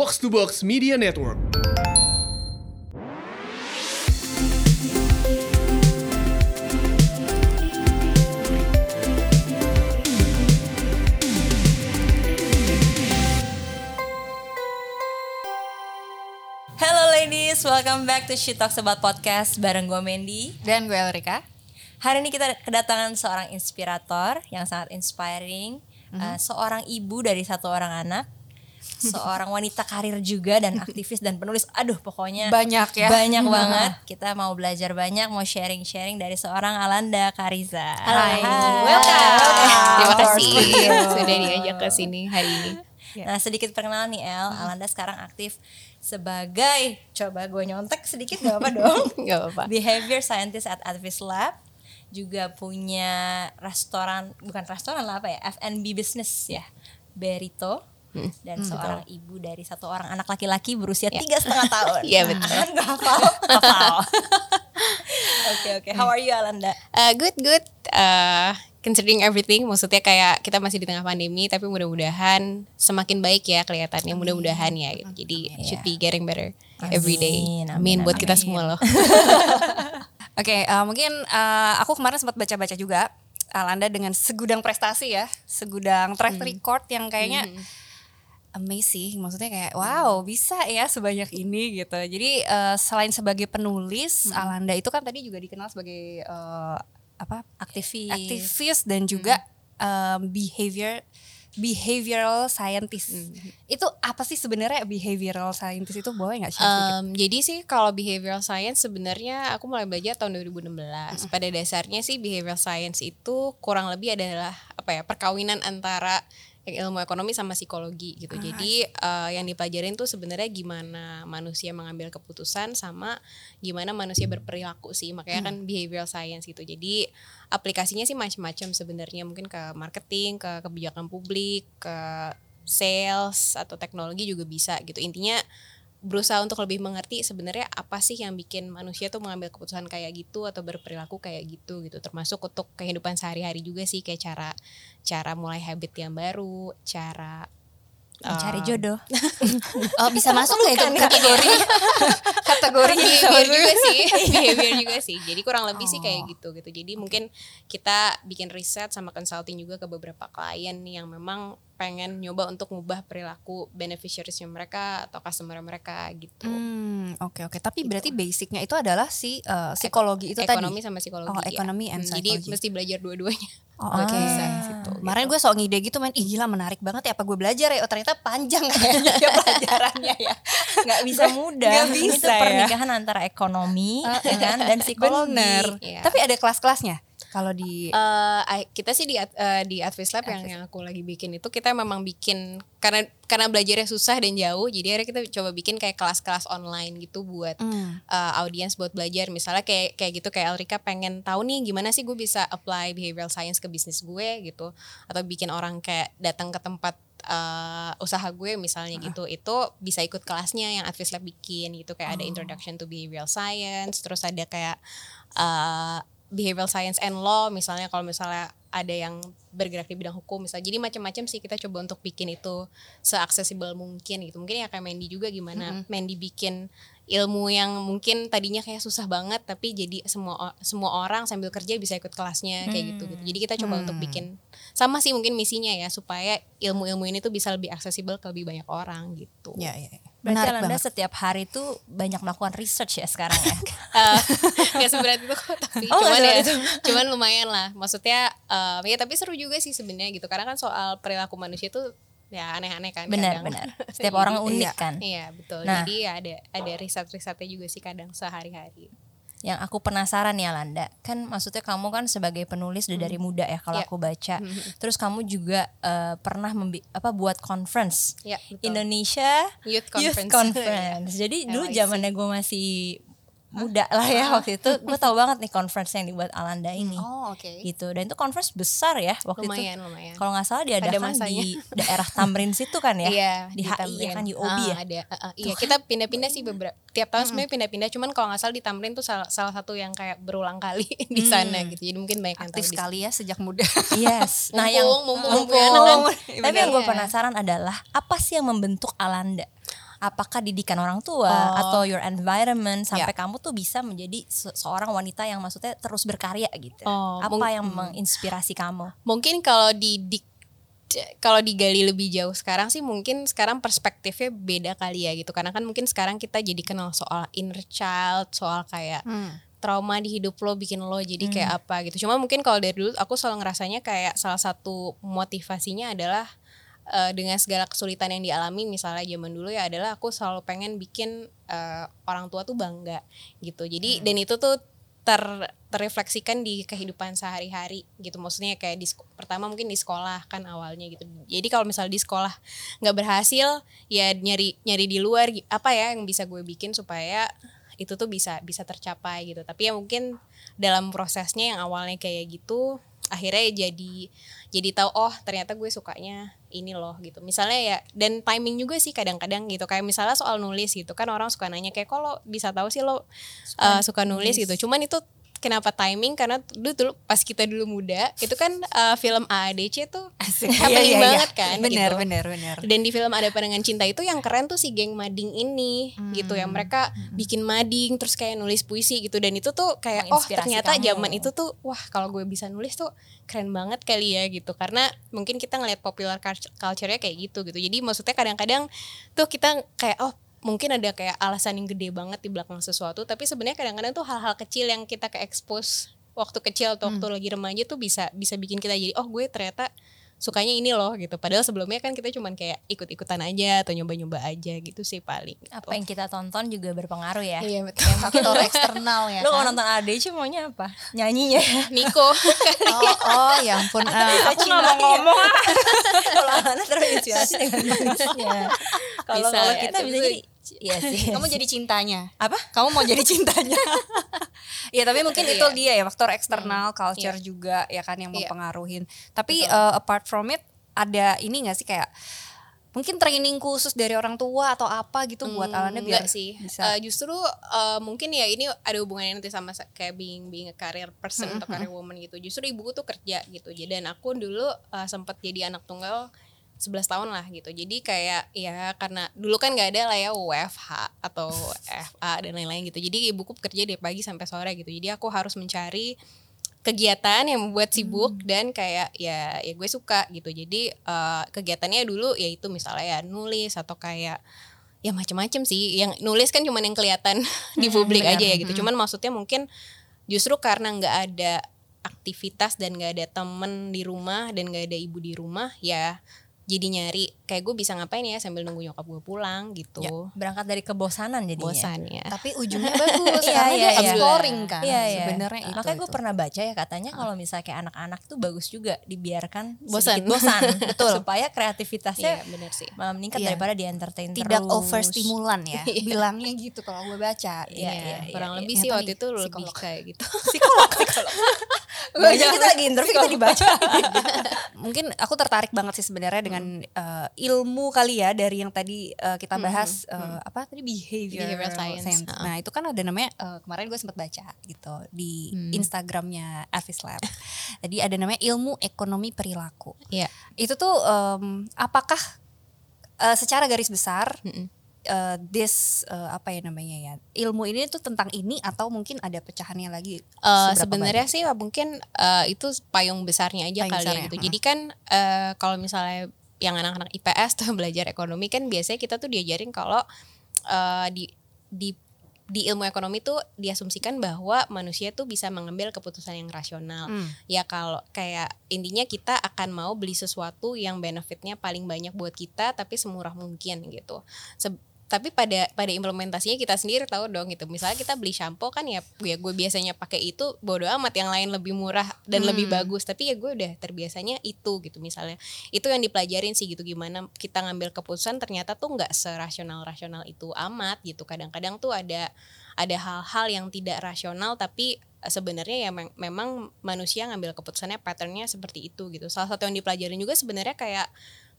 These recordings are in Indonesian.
Box to Box Media Network. Hello ladies, welcome back to She Talks About Podcast bareng gue Mandy. Dan gue Elrika. Hari ini kita kedatangan seorang inspirator yang sangat inspiring, uh, seorang ibu dari satu orang anak, seorang wanita karir juga dan aktivis dan penulis. Aduh, pokoknya Banyak ya. Banyak banget. Kita mau belajar banyak, mau sharing-sharing dari seorang Alanda Kariza. Hai. Welcome. Terima Of kasih sudah diajak ke sini hari ini. Nah sedikit perkenalan nih El, Alanda sekarang aktif sebagai coba gue nyontek sedikit gak apa dong? Gak apa-apa. Behavior Scientist at Advis Lab juga punya restoran bukan restoran lah apa ya F&B business ya Berito dan seorang ibu dari satu orang anak laki-laki berusia tiga setengah tahun. Iya, betul. Kan gak hafal? Hafal. Oke oke. How are you Alanda? Uh, good good. Uh, considering everything, maksudnya kayak kita masih di tengah pandemi, tapi mudah-mudahan semakin baik ya kelihatannya. Mudah-mudahan ya. Gitu. Jadi should be getting better every day. Amin, amin, Amin buat amin. kita semua loh. Oke, eh, mungkin eh, aku kemarin sempat baca-baca juga Alanda dengan segudang prestasi ya, segudang track record yang kayaknya amazing. Maksudnya kayak wow bisa ya sebanyak ini gitu. Jadi eh, selain sebagai penulis, Alanda itu kan tadi juga dikenal sebagai eh, apa Aktivis. aktivis dan juga em, behavior behavioral scientist. Itu apa sih sebenarnya behavioral scientist itu boleh nggak sih? Um, jadi sih kalau behavioral science sebenarnya aku mulai belajar tahun 2016. Pada dasarnya sih behavioral science itu kurang lebih adalah apa ya perkawinan antara ilmu ekonomi sama psikologi gitu. Jadi uh, yang dipelajarin tuh sebenarnya gimana manusia mengambil keputusan sama gimana manusia berperilaku sih. Makanya kan behavioral science gitu. Jadi aplikasinya sih macam-macam sebenarnya mungkin ke marketing, ke kebijakan publik, ke sales atau teknologi juga bisa gitu. Intinya berusaha untuk lebih mengerti sebenarnya apa sih yang bikin manusia tuh mengambil keputusan kayak gitu atau berperilaku kayak gitu gitu. Termasuk untuk kehidupan sehari-hari juga sih kayak cara cara mulai habit yang baru cara Mencari eh, jodoh. Oh bisa masuk nggak itu? Kategori. Kategori behavior juga sih. Behavior juga sih. Jadi kurang lebih sih kayak gitu gitu. Jadi mungkin kita bikin riset sama consulting juga ke beberapa klien nih yang memang pengen nyoba untuk ngubah perilaku beneficiariesnya mereka atau customer mereka gitu Hmm, oke oke. Tapi berarti basicnya itu adalah si eh, psikologi itu ekonomi tadi. sama psikologi Oh, ya. ekonomi and Hmm, jadi psychology. mesti belajar dua-duanya Oh, oke. Di situ, Kemarin gitu. gue sok ngide gitu main, ih gila menarik banget ya apa gue belajar ya? Oh ternyata panjang kayaknya ya pelajarannya ya. nggak bisa mudah. Itu bisa ya. pernikahan antara ekonomi ya kan dan psikologi. Bener. Iya. Tapi ada kelas-kelasnya kalau di Eh, I- kita sih di eh, di Advice Lab yang yang aku lagi bikin itu kita memang bikin karena karena belajarnya susah dan jauh jadi akhirnya kita coba bikin kayak kelas-kelas online gitu buat Hmm. eh, audiens buat belajar. Misalnya kayak kayak gitu kayak Elrika pengen tahu nih gimana sih gue bisa apply behavioral science ke bisnis gue gitu. Atau bikin orang kayak datang ke tempat eh, usaha gue misalnya gitu itu bisa ikut kelasnya yang Advice Lab bikin gitu. Kayak ada introduction to behavioral science terus ada kayak eh, behavioral science and law misalnya kalau misalnya ada yang bergerak di bidang hukum misalnya jadi macam-macam sih kita coba untuk bikin itu seaksesibel mungkin gitu. Mungkin ya kayak Mandy juga gimana. Mandy bikin ilmu yang mungkin tadinya kayak susah banget tapi jadi semua semua orang sambil kerja bisa ikut kelasnya kayak gitu gitu. Jadi kita coba untuk bikin sama sih mungkin misinya ya supaya ilmu-ilmu ini tuh bisa lebih aksesibel ke lebih banyak orang gitu. Ya ya. ya. Berarti Menarik banget. setiap hari tuh banyak melakukan research ya sekarang ya. Eh, nggak seberat itu kok tapi Oh, cuman ya cuman lumayan lah maksudnya eh, ya tapi seru juga sih sebenarnya gitu karena kan soal perilaku manusia tuh ya aneh-aneh kan Benar kadang. benar. Setiap orang unik iya. kan. iya betul Nah. jadi ya ada ada riset-risetnya juga sih kadang sehari-hari Yang aku penasaran ya Alanda, kan maksudnya kamu kan sebagai penulis udah dari muda ya kalau Iya. aku baca. Terus kamu juga eh, pernah membi- apa buat conference ya betul Indonesia Youth Conference. Conference. Jadi dulu zamannya gue masih muda lah ya waktu itu. Gue tahu banget nih conference yang dibuat Alanda ini. Oh, oke. gitu. Dan itu conference besar ya waktu lumayan itu. Lumayan kalau nggak salah diadakan masanya. di daerah Tamrin situ kan ya? Iya, di, HI ya Tamrin. kan UOB Ah, ya? Ada, ah, ah. iya kita pindah-pindah sih beberapa tiap tahun sebenarnya pindah-pindah. Cuman kalau nggak salah di Tamrin tuh salah, salah satu yang kayak berulang kali di sana gitu. Jadi mungkin banyak yang Aktif di sekali ya sejak muda. yes. Nah yang Mumpung, mumpung, mumpung. kan. tapi yang gue penasaran adalah apa sih yang membentuk Alanda apakah didikan orang tua Oh. atau your environment sampai Ya. kamu tuh bisa menjadi se- seorang wanita yang maksudnya terus berkarya gitu. Oh, Apa yang menginspirasi kamu? mungkin kalau didik kalau digali lebih jauh sekarang sih mungkin sekarang perspektifnya beda kali ya gitu karena kan mungkin sekarang kita jadi kenal soal inner child soal kayak trauma di hidup lo bikin lo jadi kayak apa gitu cuma mungkin kalau dari dulu aku selalu ngerasanya kayak salah satu motivasinya adalah eh, dengan segala kesulitan yang dialami misalnya zaman dulu ya adalah aku selalu pengen bikin eh, orang tua tuh bangga gitu. Jadi dan itu tuh ter terrefleksikan di kehidupan sehari-hari gitu. Maksudnya kayak di pertama mungkin di sekolah kan awalnya gitu. Jadi kalau misalnya di sekolah nggak berhasil ya nyari nyari di luar apa ya yang bisa gue bikin supaya itu tuh bisa bisa tercapai gitu. Tapi ya mungkin dalam prosesnya yang awalnya kayak gitu akhirnya ya jadi jadi tahu oh ternyata gue sukanya ini loh gitu. Misalnya ya dan timing juga sih kadang-kadang gitu. Kayak misalnya soal nulis gitu kan orang suka nanya kayak lo bisa tahu sih lo uh, suka nulis? gitu? Cuman itu kenapa timing karena dulu dulu pas kita dulu muda itu kan uh, film AADC tuh happening banget kan Iya, Bener, gitu. bener, bener. Dan di film Ada Pandangan Cinta itu yang keren tuh si geng mading ini gitu Hmm. yang mereka bikin mading terus kayak nulis puisi gitu dan itu tuh kayak oh ternyata kamu. zaman itu tuh wah kalau gue bisa nulis tuh keren banget kali ya gitu karena mungkin kita ngeliat popular culture- culture-nya kayak gitu gitu. Jadi maksudnya kadang-kadang tuh kita kayak oh mungkin ada kayak alasan yang gede banget di belakang sesuatu tapi sebenarnya kadang-kadang tuh hal-hal kecil yang kita ke expose waktu kecil atau waktu Hmm. lagi remaja tuh bisa bisa bikin kita jadi oh gue ternyata sukanya ini loh gitu padahal sebelumnya kan kita cuman kayak ikut-ikutan aja atau nyoba-nyoba aja gitu sih paling gitu. Apa yang kita tonton juga berpengaruh ya. iya betul faktor eksternal ya Lo kalau kan? nonton ADC maunya apa? Nyanyinya. Niko oh, oh ya ampun eh, aku nggak mau ngomong kalau Ana terinspirasi dengan kalau kalau ya, kita tapi bisa jadi iya sih Kamu jadi cintanya. apa Kamu mau jadi cintanya. Iya tapi mungkin itu Iya. dia ya faktor eksternal culture juga ya kan yang Iya. mempengaruhin. Tapi uh, apart from it ada ini gak sih kayak mungkin training khusus dari orang tua atau apa gitu buat Alana biar sih bisa. Eh, justru eh, mungkin ya ini ada hubungannya nanti sama sa- kayak being being a career person atau career woman gitu justru ibuku tuh kerja gitu jadi dan aku dulu eh, sempat jadi anak tunggal 11 tahun lah gitu. Jadi kayak ya karena dulu kan nggak ada lah ya WFH atau FA dan lain-lain gitu. Jadi ibuku kerja dari pagi sampai sore gitu. Jadi aku harus mencari kegiatan yang membuat sibuk dan kayak ya ya gue suka gitu. Jadi eh, kegiatannya dulu yaitu misalnya ya nulis atau kayak ya macam-macam sih. Yang nulis kan cuman yang kelihatan di publik aja ya gitu. Cuman maksudnya mungkin justru karena nggak ada aktivitas dan nggak ada temen di rumah dan nggak ada ibu di rumah ya jadi nyari kayak gue bisa ngapain ya sambil nunggu nyokap gue pulang gitu berangkat dari kebosanan jadinya bosan ya tapi ujungnya bagus Iya, karena iya, dia iya. exploring kan Iya, iya. sebenarnya itu. Makanya gue pernah baca ya katanya kalau misalnya kayak anak-anak tuh bagus juga dibiarkan Bosan. sedikit bosan, betul. Supaya kreativitasnya Iya bener sih malah meningkat Iya. daripada di entertain tidak terus. overstimulan ya. Bilangnya gitu kalau gue baca. Iya, Iya, iya, iya, kurang iya. lebih sih Ternyata waktu itu lebih psikolog. kayak gitu psikolog, psikolog. Banyak kita lagi interview kita dibaca. mungkin aku tertarik banget sih sebenarnya dengan uh, ilmu kali ya dari yang tadi uh, kita bahas uh, apa tadi behavior Behavioral science, ha. Nah itu kan ada namanya uh, kemarin gue sempat baca gitu di Instagramnya Avis Lab. Jadi ada namanya ilmu ekonomi perilaku. Iya. Itu tuh um, apakah uh, secara garis besar Mm-mm. uh, this uh, apa ya namanya ya ilmu ini tuh tentang ini atau mungkin ada pecahannya lagi? Seberapa sebenarnya sih ya mungkin eh, itu payung besarnya aja Payung kali ya besarnya, gitu. heeh. Jadi kan eh, kalau misalnya yang anak-anak IPS tuh belajar ekonomi kan biasanya kita tuh diajarin kalau eh, di di di ilmu ekonomi tuh diasumsikan bahwa manusia tuh bisa mengambil keputusan yang rasional. Hmm. Ya kalau kayak intinya kita akan mau beli sesuatu yang benefitnya paling banyak buat kita tapi semurah mungkin gitu. Se- tapi pada pada implementasinya kita sendiri tahu dong gitu. Misalnya kita beli shampoo kan ya ya gue biasanya pakai itu bodo amat yang lain lebih murah dan lebih bagus. Tapi ya gue udah terbiasanya itu gitu misalnya. Itu yang dipelajarin sih gitu gimana kita ngambil keputusan ternyata tuh nggak serasional rasional itu amat gitu. Kadang-kadang tuh ada ada hal-hal yang tidak rasional tapi eh, sebenarnya ya mem- memang manusia ngambil keputusannya patternnya seperti itu gitu. Salah satu yang dipelajarin juga sebenarnya kayak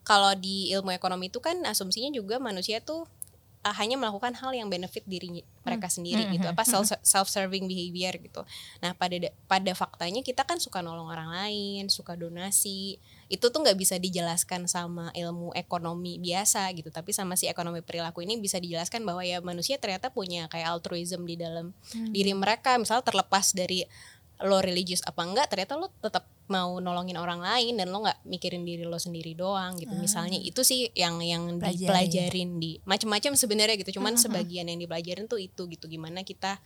kalau di ilmu ekonomi itu kan asumsinya juga manusia tuh uh, hanya melakukan hal yang benefit diri mereka sendiri gitu apa self self serving behavior gitu. Nah pada da- pada faktanya kita kan suka nolong orang lain suka donasi. Itu tuh nggak bisa dijelaskan sama ilmu ekonomi biasa gitu tapi sama si ekonomi perilaku ini bisa dijelaskan bahwa ya manusia ternyata punya kayak altruism di dalam diri mereka. Misal terlepas dari lo religius apa enggak ternyata lo tetap mau nolongin orang lain dan lo nggak mikirin diri lo sendiri doang gitu. Misalnya itu sih yang yang Pelajari. dipelajarin di macam-macam sebenarnya gitu. Cuman sebagian yang dipelajarin tuh itu gitu. Gimana kita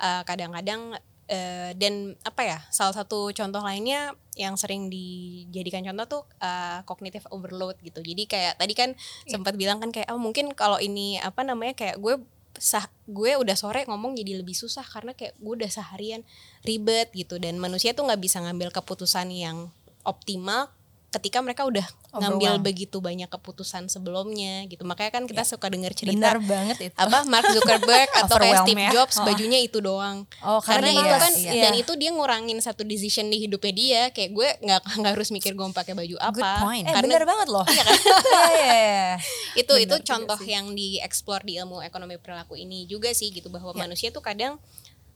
uh, kadang-kadang uh, dan apa ya salah satu contoh lainnya yang sering dijadikan contoh tuh uh, cognitive overload gitu. Jadi kayak tadi kan sempat bilang kan kayak oh mungkin kalau ini apa namanya kayak gue sah gue udah sore ngomong jadi lebih susah karena kayak gue udah seharian ribet gitu. Dan manusia tuh nggak bisa ngambil keputusan yang optimal ketika mereka udah ngambil Overwhelmed. begitu banyak keputusan sebelumnya gitu makanya kan kita suka dengar cerita Benar banget itu. apa Mark Zuckerberg atau kayak Overwhelm Steve ya. Jobs bajunya itu doang Oh, karena karena itu kan iya. dan itu dia ngurangin satu decision di hidupnya dia kayak gue nggak nggak harus mikir gue mau pakai baju apa Good point. Eh karena bener banget loh. Iya kan? Iya, iya, iya. itu itu contoh yang dieksplor di ilmu ekonomi perilaku ini juga sih gitu bahwa manusia tuh kadang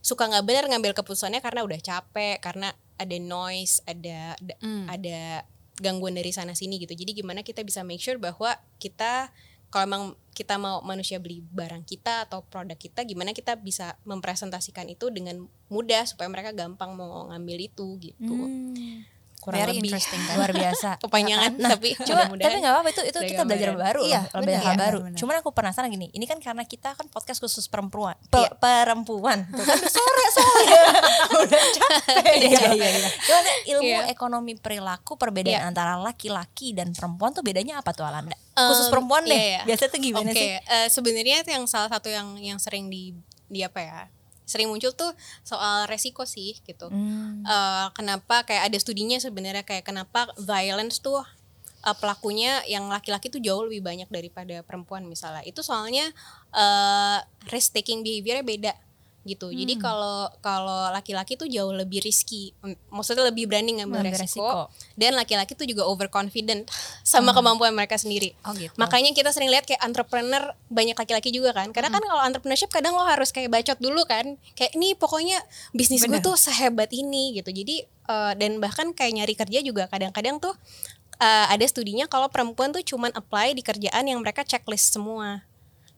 suka nggak benar ngambil keputusannya karena udah capek karena ada noise ada ada, ada gangguan dari sana sini gitu. Jadi gimana kita bisa make sure bahwa kita kalau emang kita mau manusia beli barang kita atau produk kita gimana kita bisa mempresentasikan itu dengan mudah supaya mereka gampang mau ngambil itu gitu Kurang Very lebih kan? luar biasa. kepanjangan Nah, tapi cuma mudah-mudahan tapi nggak apa-apa itu itu kita belajar baru Iya, loh, benar, hal iya, baru. benar. Cuman aku penasaran gini, ini kan karena kita kan podcast khusus perempuan, Pe- perempuan. Tuh kan sore soalnya, udah capek. Iya, iya, iya. Cuman ilmu Iya. ekonomi perilaku perbedaan Iya. antara laki-laki dan perempuan tuh bedanya apa tuh Alanda? Khusus perempuan deh. iya, iya. Biasa tuh gimana Oke, sih? eh, sebenarnya yang salah satu yang yang sering di di apa ya? Sering muncul tuh soal resiko sih gitu. Hmm. Eh, kenapa kayak ada studinya sebenarnya kayak kenapa violence tuh eh, pelakunya yang laki-laki tuh jauh lebih banyak daripada perempuan misalnya. Itu soalnya eh risk taking behaviornya beda gitu. Jadi Hmm. kalau kalau laki-laki tuh jauh lebih risky. Maksudnya lebih berani ngambil resiko. resiko. Dan laki-laki tuh juga overconfident sama kemampuan mereka sendiri. Oh gitu. Makanya kita sering lihat kayak entrepreneur banyak laki-laki juga kan. Karena kan kalau entrepreneurship kadang lo harus kayak bacot dulu kan. Kayak ini pokoknya bisnis gue tuh sehebat ini gitu. Jadi eh, dan bahkan kayak nyari kerja juga kadang-kadang tuh eh, ada studinya kalau perempuan tuh cuman apply di kerjaan yang mereka checklist semua.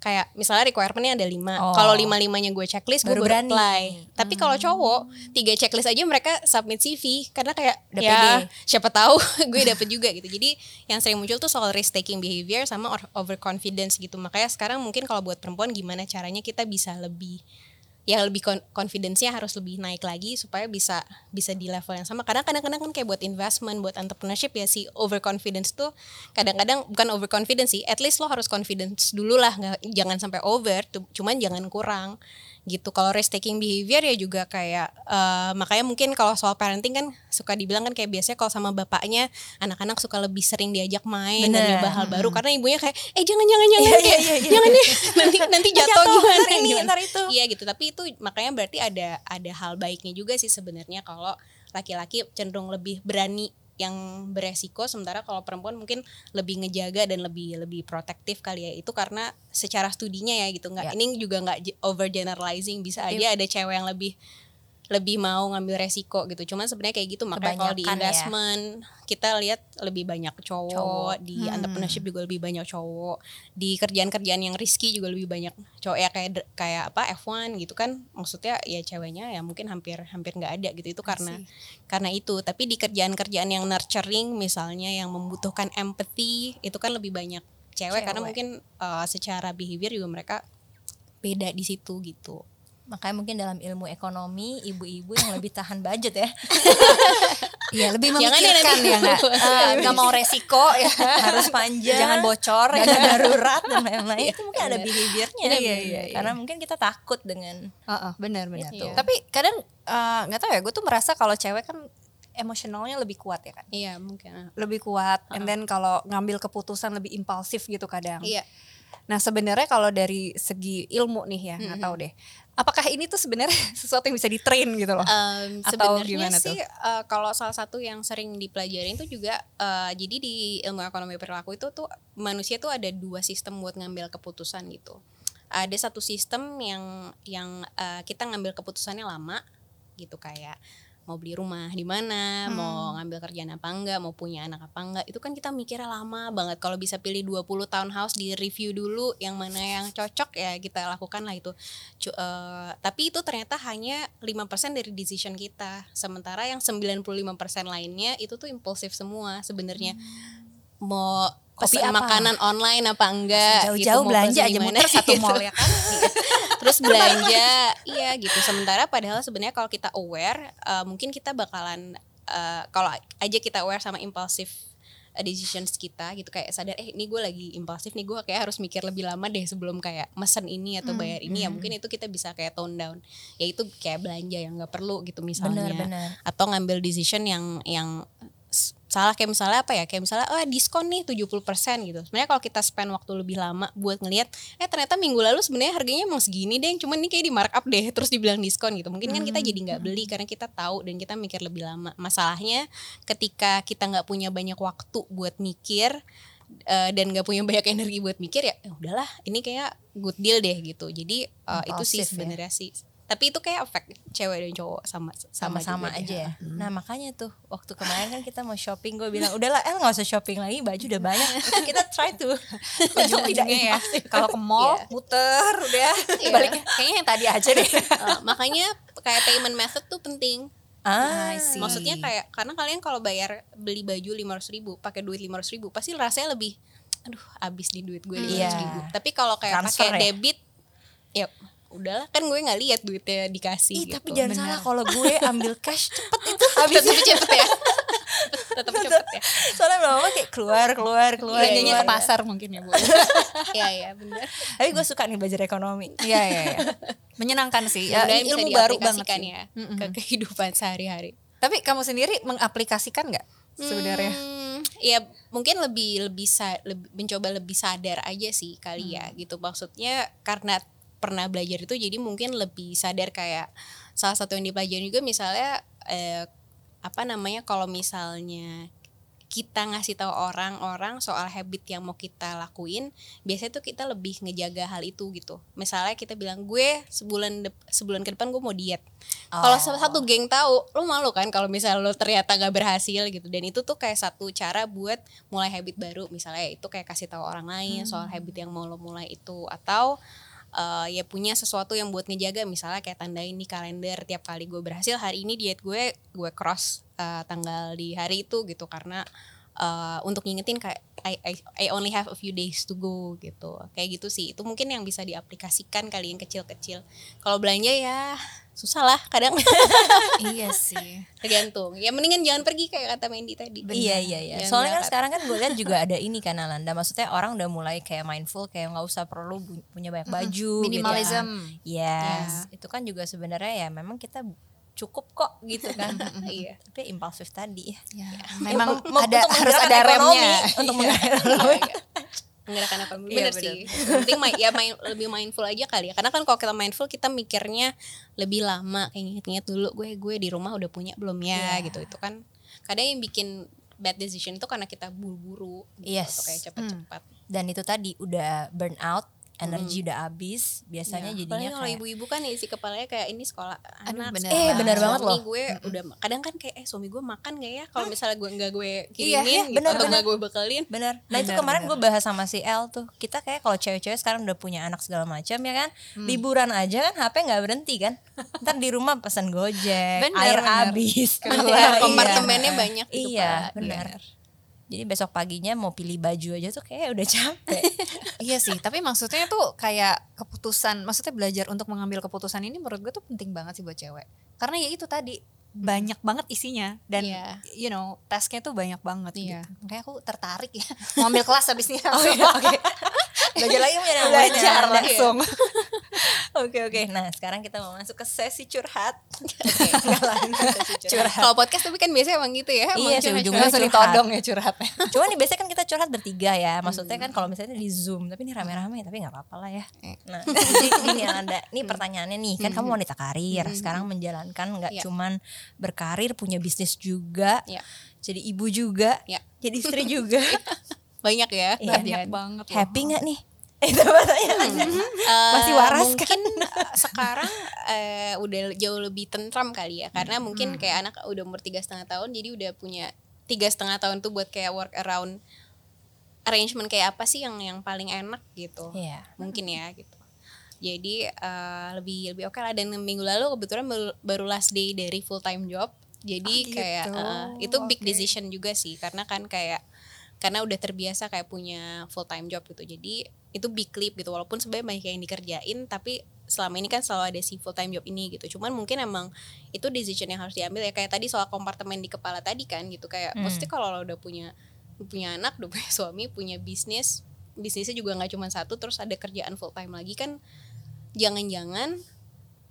Kayak misalnya requirementnya ada lima. Oh. Kalau lima limanya gue checklist, gue berani. apply. Tapi kalau cowok tiga checklist aja mereka submit CV karena kayak Udah ya pede. siapa tahu gue dapet juga gitu. Jadi yang sering muncul tuh soal risk taking behavior sama overconfidence gitu. Makanya sekarang mungkin kalau buat perempuan gimana caranya kita bisa lebih ya lebih con- confidence-nya harus lebih naik lagi supaya bisa bisa di level yang sama. Karena kadang-kadang kan kayak buat investment, buat entrepreneurship ya si overconfidence tuh kadang-kadang bukan overconfidence sih, at least lo harus confidence dulu lah, nggak jangan sampai over, cuman jangan kurang gitu. Kalau risk taking behavior ya juga kayak eh, makanya mungkin kalau soal parenting kan suka dibilang kan kayak biasanya kalau sama bapaknya anak-anak suka lebih sering diajak main dan Bener. nyoba hal baru karena ibunya kayak eh jangan jangan jangan Iya, kayak, iya, iya, iya. jangan deh nanti nanti jatuh, Jatuh, gimana ntar ini, gimana. ntar itu. Iya gitu, tapi itu makanya berarti ada ada hal baiknya juga sih sebenarnya kalau laki-laki cenderung lebih berani yang beresiko sementara kalau perempuan mungkin lebih ngejaga dan lebih lebih protektif kali ya. Itu karena secara studinya ya gitu. Nggak Ya. ini juga nggak over generalizing bisa aja ada cewek yang lebih lebih mau ngambil resiko gitu cuman sebenarnya kayak gitu makanya kalau di ya. investment kita lihat lebih banyak cowok, Cowok. di Hmm. entrepreneurship juga lebih banyak cowok di kerjaan-kerjaan yang risky juga lebih banyak cowok ya kayak kayak apa F1 gitu kan maksudnya ya ceweknya ya mungkin hampir hampir nggak ada gitu itu karena karena itu tapi di kerjaan-kerjaan yang nurturing misalnya yang membutuhkan empathy itu kan lebih banyak cewek, karena Cewek. mungkin uh, secara behavior juga mereka beda di situ gitu Makanya mungkin dalam ilmu ekonomi ibu-ibu yang lebih tahan budget ya. Iya lebih ya memikirkan ya nggak Eh, nggak mau resiko ya. harus panjang Jangan bocor. dana darurat dan lain-lain itu mungkin ada behaviornya Iya, iya, iya, iya. karena mungkin kita takut dengan Heeh, benar benar. Gitu. Tapi kadang eh, nggak tahu ya, gue tuh merasa kalau cewek kan emosionalnya lebih kuat ya kan. iya mungkin Lebih kuat, and then kalau ngambil keputusan lebih impulsif gitu kadang. iya Nah sebenarnya kalau dari segi ilmu nih ya, nggak tahu deh. Apakah ini tuh sebenarnya sesuatu yang bisa ditrain gitu loh? Um, Atau sebenarnya gimana sih uh, kalau salah satu yang sering dipelajarin itu juga uh, jadi di ilmu ekonomi perilaku itu tuh manusia tuh ada dua sistem buat ngambil keputusan gitu. ada satu sistem yang yang uh, kita ngambil keputusannya lama gitu kayak mau beli rumah di mana, hmm. mau ngambil kerjaan apa enggak, mau punya anak apa enggak, itu kan kita mikirnya lama banget. Kalau bisa pilih 20 tahun house di review dulu yang mana yang cocok ya kita lakukan lah itu. C uh, tapi itu ternyata hanya 5% dari decision kita. Sementara yang 95% lainnya itu tuh impulsif semua sebenarnya. Hmm. Mau pesan makanan online apa enggak jauh-jauh gitu, belanja aja muter satu gitu. mall ya kan? Terus belanja iya gitu. Sementara padahal sebenarnya kalau kita aware uh, mungkin kita bakalan uh, kalau aja kita aware sama impulsif decisions kita gitu kayak sadar eh ini gue lagi impulsif nih gue kayak harus mikir lebih lama deh sebelum kayak mesen ini atau bayar hmm, ini. Ya hmm. mungkin itu kita bisa kayak tone down. Ya itu kayak belanja yang nggak perlu gitu misalnya. Bener, bener. atau ngambil decision yang yang salah kayak misalnya apa ya kayak misalnya oh diskon nih 70% gitu sebenarnya kalau kita spend waktu lebih lama buat ngelihat eh ternyata minggu lalu sebenarnya harganya emang segini deh cuman ini kayak di markup deh terus dibilang diskon gitu mungkin kan kita hmm. jadi nggak beli karena kita tahu dan kita mikir lebih lama masalahnya ketika kita nggak punya banyak waktu buat mikir uh, dan nggak punya banyak energi buat mikir ya, ya udahlah ini kayak good deal deh gitu jadi uh, itu sih ya. sebenarnya ya? sih tapi itu kayak efek cewek dan cowok sama sama sama aja ya. Hmm. Nah makanya tuh waktu kemarin kan kita mau shopping gue bilang udahlah El nggak usah shopping lagi baju udah banyak kita try tuh tidak ya kalau ke mall yeah. muter udah yeah. balik kayaknya yang tadi aja deh uh, makanya kayak payment method tuh penting Ah, maksudnya kayak karena kalian kalau bayar beli baju lima ratus ribu, pakai duit lima ratus ribu, pasti rasanya lebih, aduh, habis di duit gue lima ratus ribu. Tapi kalau kayak pakai ya? debit, ya udahlah kan gue nggak lihat duitnya dikasih Ih, gitu. tapi jangan Bener. salah kalau gue ambil cash cepet itu habis. Tetap cepet ya. Tetap cepet ya. Soalnya lama kayak keluar keluar keluar belanjanya ke pasar mungkin ya bu. Iya iya benar. Tapi gue suka nih belajar ekonomi. Iya iya ya. menyenangkan sih. Ya, ya ilmu baru banget sih. ya mm -hmm. ke kehidupan sehari-hari. Tapi kamu sendiri mengaplikasikan nggak sebenarnya? Hmm, ya mungkin lebih lebih sa, lebih mencoba lebih sadar aja sih kali ya gitu. Maksudnya karena pernah belajar itu jadi mungkin lebih sadar kayak salah satu yang dipelajari juga misalnya eh, apa namanya kalau misalnya kita ngasih tahu orang-orang soal habit yang mau kita lakuin, biasanya tuh kita lebih ngejaga hal itu gitu. Misalnya kita bilang gue sebulan sebulan ke depan gue mau diet. Oh. Kalau satu geng tahu, lo malu kan kalau misalnya lo ternyata gak berhasil gitu. Dan itu tuh kayak satu cara buat mulai habit baru. Misalnya itu kayak kasih tahu orang lain hmm. soal habit yang mau lo mulai itu atau uh, ya punya sesuatu yang buat ngejaga. Misalnya kayak tandain di kalender tiap kali gue berhasil hari ini diet gue gue cross uh, tanggal di hari itu gitu. Karena uh, untuk ngingetin kayak I, I I only have a few days to go gitu. Kayak gitu sih. Itu mungkin yang bisa diaplikasikan kali yang kecil-kecil. Kalau belanja ya susah lah kadang. Iya sih. Tergantung. Ya mendingan jangan pergi kayak kata Mandy tadi. Benar. iya iya iya. Soalnya kan sekarang kan gue lihat juga ada ini kan Alanda. Maksudnya orang udah mulai kayak mindful kayak nggak usah perlu punya banyak baju minimalism gitu ya. yes. Yeah. itu kan juga sebenarnya ya memang kita cukup kok gitu kan. Iya. Tapi impulsif tadi. Ya, ya. memang ada harus ada remnya. Untuk iya. Menggerakkan ekonomi iya, bener sih. Penting main ya main lebih mindful aja kali ya. Karena kan kalau kita mindful kita mikirnya lebih lama kayak inget-inget dulu gue gue di rumah udah punya belum ya? Yeah. gitu. Itu kan kadang yang bikin bad decision itu karena kita buru-buru gitu, yes. atau kayak cepat-cepat hmm. dan itu tadi udah burn out energi hmm. udah habis biasanya ya. jadinya kalau ibu-ibu kan isi kepalanya kayak ini sekolah anak bener eh bener banget loh. gue hmm. udah kadang kan kayak eh suami gue makan gak ya? Kalau misalnya gue nggak gue kirimin iya, iya, gitu bener, atau nggak gue bekelin. Bener. Nah bener, itu kemarin gue bahas sama si El tuh. Kita kayak kalau cewek-cewek sekarang udah punya anak segala macam ya kan? Hmm. liburan aja kan HP nggak berhenti kan? Ntar di rumah pesan gojek bener, air bener. habis kompartemennya banyak gitu iya benar jadi besok paginya mau pilih baju aja tuh kayak udah capek iya sih tapi maksudnya tuh kayak keputusan maksudnya belajar untuk mengambil keputusan ini menurut gue tuh penting banget sih buat cewek karena ya itu tadi banyak banget isinya dan yeah. you know tasknya tuh banyak banget yeah. gitu. Kayak aku tertarik ya mau ambil kelas habis ini. oh, iya, okay. belajar lagi menjadi belajar langsung. Oke oke. Nah sekarang kita mau masuk ke sesi curhat. curhat. Kalau podcast tapi kan biasanya emang gitu ya. Iya sih ujungnya langsung ditodong ya curhatnya. Cuma nih biasanya kan kita curhat bertiga ya. Maksudnya kan kalau misalnya di zoom tapi ini rame-rame tapi nggak apa-apa lah ya. Nah jadi ini ada. Nih pertanyaannya nih kan kamu wanita karir. Sekarang menjalankan nggak yeah. cuman berkarir punya bisnis juga. Yeah. Jadi ibu juga. Yeah. Jadi istri juga. Banyak ya. Banyak banget. Happy nggak nih? itu pertanyaannya Eh, Masih waras kan? mungkin eh, sekarang eh, udah jauh lebih tentram kali ya karena Hmm. mungkin kayak anak udah umur tiga setengah tahun jadi udah punya tiga setengah tahun tuh buat kayak work around arrangement kayak apa sih yang yang paling enak gitu Iya. mungkin ya gitu jadi eh, lebih lebih oke lah dan minggu lalu kebetulan baru, baru last day dari full time job jadi Oh, kayak gitu. eh, itu big Oke. decision juga sih karena kan kayak karena udah terbiasa kayak punya full time job gitu. Jadi itu big leap gitu. Walaupun sebenarnya banyak yang dikerjain tapi selama ini kan selalu ada si full time job ini gitu. Cuman mungkin emang itu decision yang harus diambil. Ya kayak tadi soal kompartemen di kepala tadi kan gitu. Kayak Hmm. mesti kalau lo udah punya punya anak udah punya suami punya bisnis bisnisnya juga nggak cuma satu terus ada kerjaan full time lagi kan jangan-jangan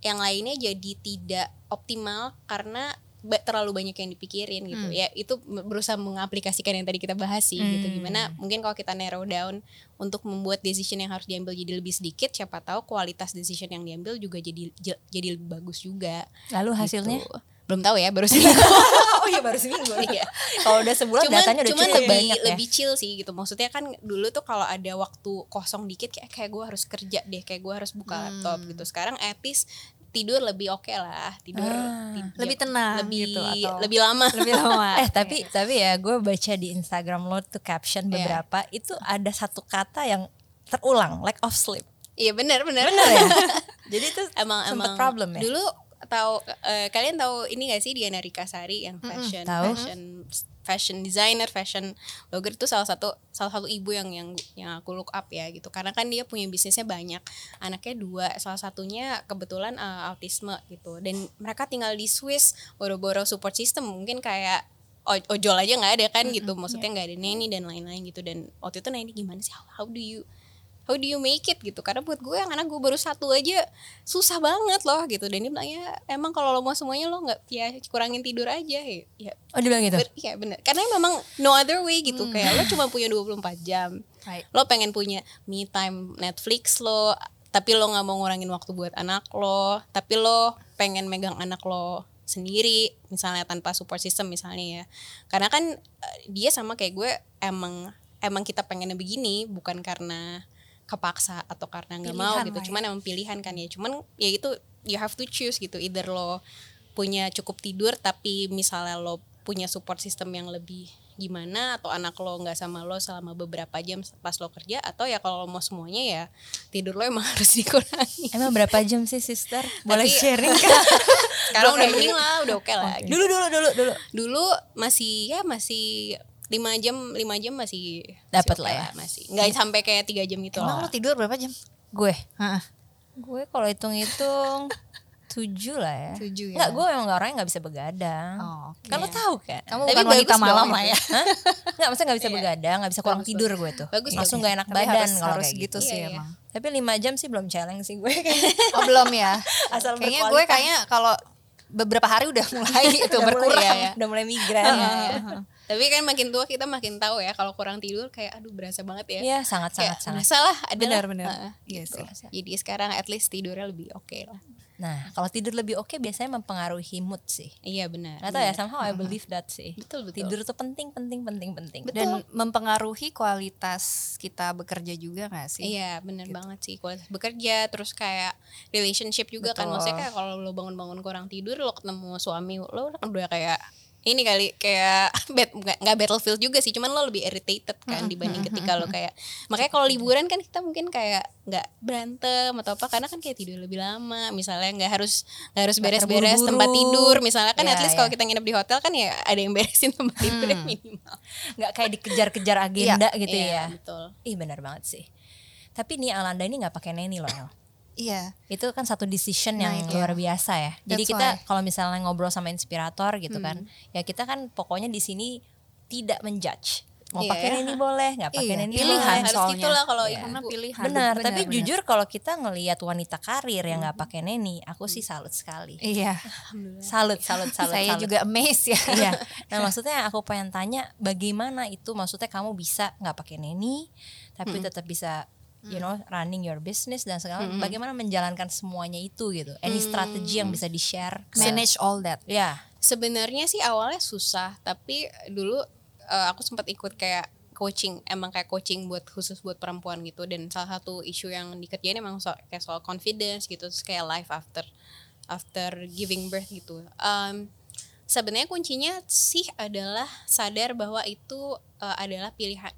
yang lainnya jadi tidak optimal karena terlalu banyak yang dipikirin gitu Hmm. ya itu berusaha mengaplikasikan yang tadi kita bahas sih gitu Hmm. gimana mungkin kalau kita narrow down untuk membuat decision yang harus diambil jadi lebih sedikit siapa tahu kualitas decision yang diambil juga jadi jadi lebih bagus juga lalu hasilnya gitu. belum tahu ya baru seminggu oh iya baru seminggu Iya. kalau udah sebulan cuman datanya udah cuman cukup lebih banyak ya lebih chill sih gitu maksudnya kan dulu tuh kalau ada waktu kosong dikit kayak kayak gue harus kerja deh kayak gue harus buka Hmm. laptop gitu sekarang at least tidur lebih oke lah tidur Ah, tid- lebih tenang lebih gitu, atau- lebih lama. lebih lama. Eh tapi tapi ya gue baca di Instagram lo tuh caption Iya. beberapa itu ada satu kata yang terulang lack of sleep. Iya benar benar. Benar ya? Jadi itu emang emang problem ya? dulu tahu eh, kalian tahu ini gak sih Diana Rikasari yang fashion tahu. fashion fashion designer fashion blogger itu salah satu salah satu ibu yang yang yang aku look up ya gitu. Karena kan dia punya bisnisnya banyak anaknya dua salah satunya kebetulan eh, autisme gitu. Dan mereka tinggal di Swiss boro-boro support system mungkin kayak ojol aja nggak ada kan gitu. Maksudnya nggak ada neni dan lain-lain gitu. Dan waktu itu neni gimana sih? How, how do you how do you make it gitu. Karena buat gue yang anak gue baru satu aja susah banget loh gitu. Dan dia bilang ya emang kalau lo mau semuanya lo nggak ya kurangin tidur aja. Ya, ya. Oh dia bilang gitu? Ber- ya bener. Karena memang no other way gitu. Kayak lo cuma punya 24 jam. Right. lo pengen punya me time Netflix lo tapi lo nggak mau ngurangin waktu buat anak lo tapi lo pengen megang anak lo sendiri misalnya tanpa support system misalnya ya. Karena kan eh, dia sama kayak gue emang emang kita pengennya begini bukan karena kepaksa atau karena nggak mau gitu. lah ya. cuman emang pilihan kan ya. Cuman ya itu you have to choose gitu. Either lo punya cukup tidur tapi misalnya lo punya support system yang lebih gimana atau anak lo nggak sama lo selama beberapa jam pas lo kerja atau ya kalau lo mau semuanya ya tidur lo emang harus dikurangi. Emang berapa jam sih sister? Boleh Tapi- sharing kan sekarang udah mending lah udah oke lah. Gitu. dulu dulu dulu dulu. Dulu masih ya masih lima jam lima jam masih masih lah ya. masih. Nggak sampai kayak tiga jam gitu emang lah. lo tidur berapa jam? Gue? Heeh. gue kalau hitung-hitung tujuh lah ya. Tujuh ya. Nggak, gue emang gak orang yang gak bisa begadang. Oh, kan lo tahu kan? Kamu Tapi bukan wanita malam lah ya. Hah? Nggak, maksudnya gak bisa Iya. begadang, gak bisa kurang Bagus, tidur gue tuh. Bagus, Langsung bagus. gak enak Tapi badan harus, kalau harus kayak gitu gitu. sih Iya, iya. emang. Tapi 5 jam sih belum challenge sih gue. Oh belum ya? Asal kayaknya gue kayaknya kalau beberapa hari udah mulai itu Udah mulai- berkurang iya, iya. Udah mulai migran tapi kan makin tua kita makin tahu ya kalau kurang tidur kayak aduh berasa banget ya. Iya sangat kayak sangat sangat. berasa lah ada Benar, benar. Iya gitu. sih. jadi sekarang at least tidurnya lebih oke lah. Nah kalau tidur lebih oke biasanya mempengaruhi mood sih. Iya benar. Gak tau ya benar. somehow I believe that sih. Betul betul. Tidur tuh penting penting penting penting. Dan mempengaruhi kualitas kita bekerja juga gak sih? Iya bener banget sih kualitas bekerja terus kayak relationship juga kan. Betul. maksudnya kayak kalau lo bangun-bangun kurang tidur lo ketemu suami lo udah kayak ini kali kayak bad nggak nggak battlefield juga sih cuman lo lebih irritated kan dibanding ketika lo kayak makanya kalau liburan kan kita mungkin kayak nggak berantem atau apa karena kan kayak tidur lebih lama misalnya nggak harus nggak harus beres-beres tempat tidur misalnya kan Iya, at least iya. kalau kita nginep di hotel kan ya ada yang beresin tempat tidurnya minimal. Gak kayak dikejar-kejar agenda gitu Iya, ya. betul. Ih benar banget sih. Tapi nih Alanda ini gak pakai neni loh. Iya itu kan satu decision Nah, yang itu luar biasa ya. Jadi That's kita why. Hmm. kalau misalnya ngobrol sama inspirator gitu kan, ya kita kan pokoknya di sini tidak menjudge. Mau Iya. pakai ini boleh, nggak pakai Iya, ini pilihan boleh. harus soalnya. gitu lah kalau Iya. ibu karena pilihan Benar, Benar, tapi benar. jujur kalau kita ngelihat wanita karir yang nggak pakai neni, aku sih salut sekali. iya Salut, salut, salut. saya salut. juga amazed ya iya. Nah maksudnya yang aku pengen tanya bagaimana itu maksudnya kamu bisa nggak pakai neni tapi tetap bisa you know running your business dan segala bagaimana menjalankan semuanya itu gitu. Any strategi yang bisa di share. manage all that Ya. Sebenarnya sih awalnya susah, tapi dulu eh, aku sempat ikut kayak coaching emang kayak coaching buat khusus buat perempuan gitu dan salah satu isu yang dikerjain emang so, kayak soal confidence gitu terus kayak life after after giving birth gitu um, sebenarnya kuncinya sih adalah sadar bahwa itu uh, adalah pilihan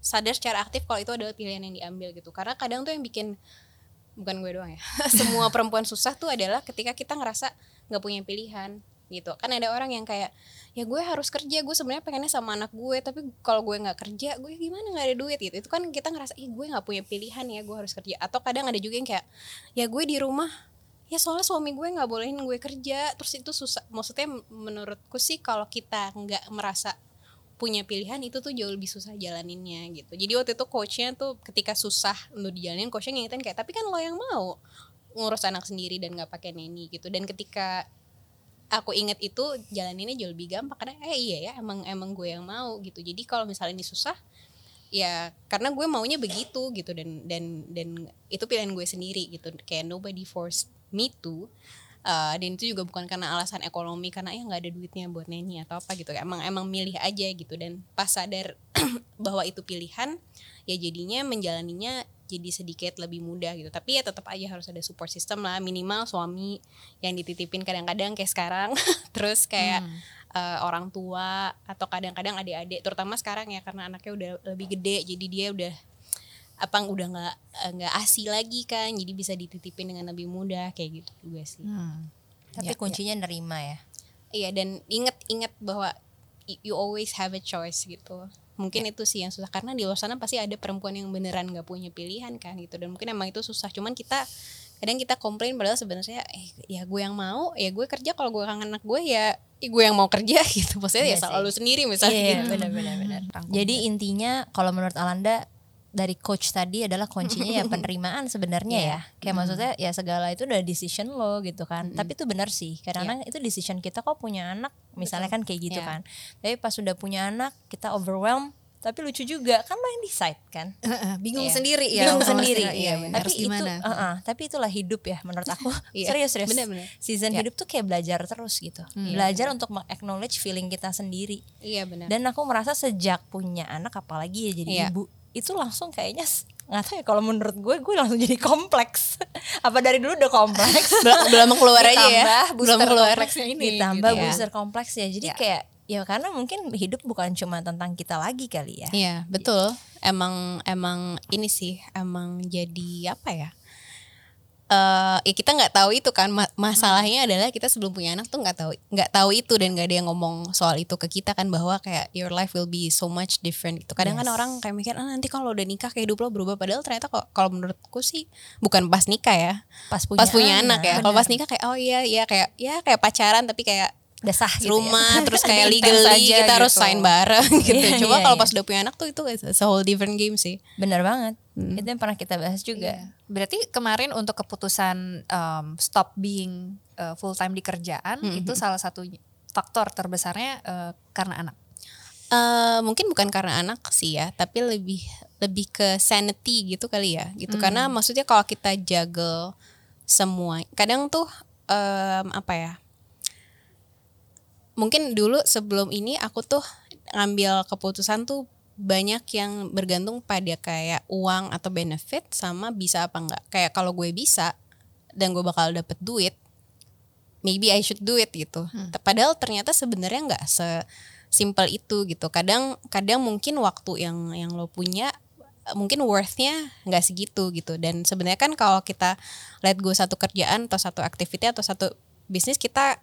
sadar secara aktif kalau itu adalah pilihan yang diambil gitu. Karena kadang tuh yang bikin bukan gue doang ya semua perempuan susah tuh adalah ketika kita ngerasa nggak punya pilihan gitu. Kan ada orang yang kayak ya gue harus kerja gue sebenarnya pengennya sama anak gue tapi kalau gue nggak kerja gue gimana nggak ada duit? Gitu. Itu kan kita ngerasa ih gue nggak punya pilihan ya gue harus kerja. Atau kadang ada juga yang kayak ya gue di rumah ya soalnya suami gue nggak bolehin gue kerja. Terus itu susah. Maksudnya menurutku sih kalau kita nggak merasa punya pilihan itu tuh jauh lebih susah jalaninnya gitu. Jadi waktu itu coachnya tuh ketika susah untuk dijalanin coachnya ngingetin kayak tapi kan lo yang mau ngurus anak sendiri dan nggak pakai neni gitu. Dan ketika aku inget itu jalan ini jauh lebih gampang karena eh iya ya emang emang gue yang mau gitu. Jadi kalau misalnya ini susah ya karena gue maunya begitu gitu. Dan dan dan itu pilihan gue sendiri gitu. Kayak nobody force me to uh, dan itu juga bukan karena alasan ekonomi karena ya nggak ada duitnya buat neni atau apa gitu. Emang emang milih aja gitu. Dan pas sadar bahwa itu pilihan ya jadinya menjalaninya jadi sedikit lebih mudah gitu. Tapi ya tetap aja harus ada support system lah. Minimal suami yang dititipin kadang-kadang kayak sekarang. Terus kayak hmm. uh, orang tua atau kadang-kadang adik-adik terutama sekarang ya karena anaknya udah lebih gede jadi dia udah apa udah nggak nggak asi lagi kan jadi bisa dititipin dengan lebih mudah kayak gitu juga sih hmm. tapi ya, kuncinya ya. nerima ya iya dan inget-inget bahwa you always have a choice gitu mungkin ya. itu sih yang susah karena di luar sana pasti ada perempuan yang beneran nggak punya pilihan kan gitu dan mungkin emang itu susah cuman kita kadang kita komplain padahal sebenarnya eh, ya gue yang mau ya gue kerja kalau gue kangen anak gue ya, ya gue yang mau kerja gitu maksudnya ya iya ya selalu sendiri misalnya iya, gitu. benar-benar benar. jadi intinya kalau menurut Alanda dari coach tadi adalah kuncinya ya penerimaan sebenarnya yeah. ya. Kayak maksudnya ya segala itu udah decision lo gitu kan. Tapi itu benar sih. Kadang-kadang yeah. itu decision kita kok punya anak misalnya Betul. kan kayak gitu yeah. kan. Tapi pas sudah punya anak kita overwhelm tapi lucu juga kan lo yang decide kan bingung yeah. sendiri ya bingung sendiri iya, iya. tapi itu uh -uh, tapi itulah hidup ya menurut aku iya. serius serius bener, bener. season yeah. hidup tuh kayak belajar terus gitu hmm. belajar untuk acknowledge feeling kita sendiri iya benar dan aku merasa sejak punya anak apalagi ya jadi yeah. ibu itu langsung kayaknya nggak tahu ya kalau menurut gue gue langsung jadi kompleks. Apa dari dulu udah kompleks? Belum keluar aja ya? Belum keluar. ini. Ditambah gitu, booster ya. kompleks ya. Jadi ya. kayak ya karena mungkin hidup bukan cuma tentang kita lagi kali ya. Iya betul. Emang emang ini sih emang jadi apa ya uh, ya kita nggak tahu itu kan. Masalahnya adalah kita sebelum punya anak tuh nggak tahu nggak tahu itu dan nggak ada yang ngomong soal itu ke kita kan bahwa kayak your life will be so much different itu kadang kan yes. kan orang kayak mikir ah, nanti kalau udah nikah kayak hidup lo berubah. Padahal ternyata kok kalau menurutku sih bukan pas nikah ya. Pas punya, pas punya anak, anak ya. Kalau pas nikah kayak oh iya iya kayak ya kayak pacaran tapi kayak udah sah gitu rumah ya. terus kayak legally kita gitu. harus sign bareng gitu. Yeah, Coba yeah, kalau yeah. pas udah punya anak tuh itu it's a whole different game sih. Bener banget. Hmm. Itu yang pernah kita bahas juga. Yeah. Berarti kemarin untuk keputusan um, stop being uh, full time di kerjaan hmm. itu salah satu faktor terbesarnya uh, karena anak. Uh, mungkin bukan karena anak sih ya, tapi lebih lebih ke sanity gitu kali ya, gitu. Hmm. Karena maksudnya kalau kita juggle semua, kadang tuh um, apa ya? Mungkin dulu sebelum ini aku tuh ngambil keputusan tuh banyak yang bergantung pada kayak uang atau benefit sama bisa apa enggak. Kayak kalau gue bisa dan gue bakal dapet duit, maybe I should do it gitu. Hmm. Padahal ternyata sebenarnya nggak sesimpel itu gitu. Kadang kadang mungkin waktu yang yang lo punya mungkin worthnya nggak segitu gitu. Dan sebenarnya kan kalau kita let go satu kerjaan atau satu aktivitas atau satu bisnis kita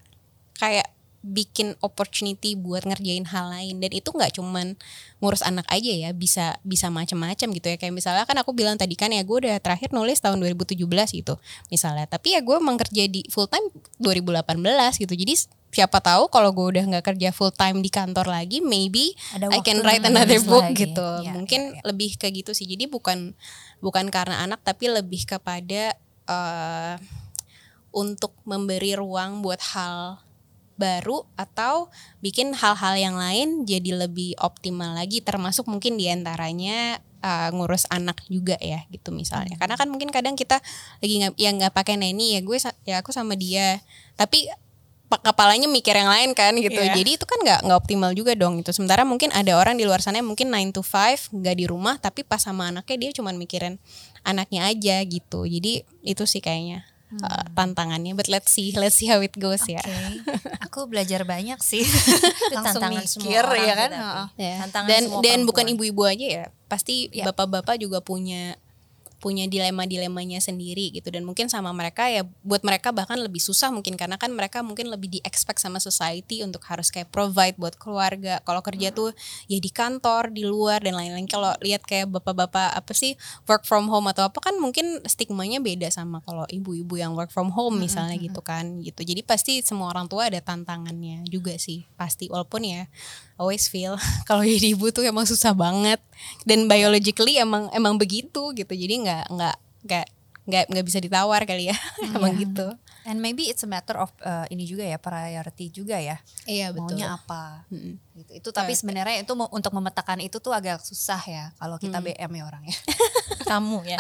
kayak bikin opportunity buat ngerjain hal lain. Dan itu nggak cuman ngurus anak aja ya bisa bisa macam-macam gitu ya. Kayak misalnya kan aku bilang tadi kan ya gue udah terakhir nulis tahun 2017 gitu misalnya. Tapi ya gue emang kerja di full time 2018 gitu. Jadi siapa tahu kalau gue udah nggak kerja full time di kantor lagi maybe Ada I can write another book lagi. gitu. Ya, mungkin ya, ya. lebih kayak gitu sih. Jadi bukan bukan karena anak tapi lebih kepada uh, untuk memberi ruang buat hal baru atau bikin hal-hal yang lain jadi lebih optimal lagi termasuk mungkin di antaranya uh, ngurus anak juga ya gitu misalnya karena kan mungkin kadang kita lagi nggak yang nggak pakai neni ya gue ya aku sama dia tapi kepalanya mikir yang lain kan gitu. Yeah. Jadi itu kan nggak nggak optimal juga dong itu. Sementara mungkin ada orang di luar sana yang mungkin 9 to 5 nggak di rumah tapi pas sama anaknya dia cuma mikirin anaknya aja gitu. Jadi itu sih kayaknya hmm. uh, tantangannya. But let's see, let's see how it goes okay. ya. Aku belajar banyak sih. Langsung tantangan mikir semua ya kan. Ya. dan dan bukan ibu-ibu aja ya. Pasti ya. bapak-bapak juga punya punya dilema-dilemanya sendiri gitu. Dan mungkin sama mereka ya buat mereka bahkan lebih susah mungkin. Karena kan mereka mungkin lebih di expect sama society untuk harus kayak provide buat keluarga. Kalau kerja tuh ya di kantor di luar dan lain-lain. Kalau lihat kayak bapak-bapak apa sih work from home atau apa kan mungkin stigmanya beda sama kalau ibu-ibu yang work from home misalnya gitu kan gitu. Jadi pasti semua orang tua ada tantangannya juga sih pasti. Walaupun ya always feel kalau jadi ibu tuh emang susah banget. Dan biologically emang emang begitu gitu. Jadi nggak nggak nggak nggak nggak bisa ditawar kali ya. Hmm. emang gitu. And maybe it's a matter of uh, ini juga ya priority juga ya. Iya betul. Maunya apa? Hmm. gitu. Itu tapi sebenarnya itu untuk memetakan itu tuh agak susah ya kalau kita hmm. BM ya orangnya. Kamu ya.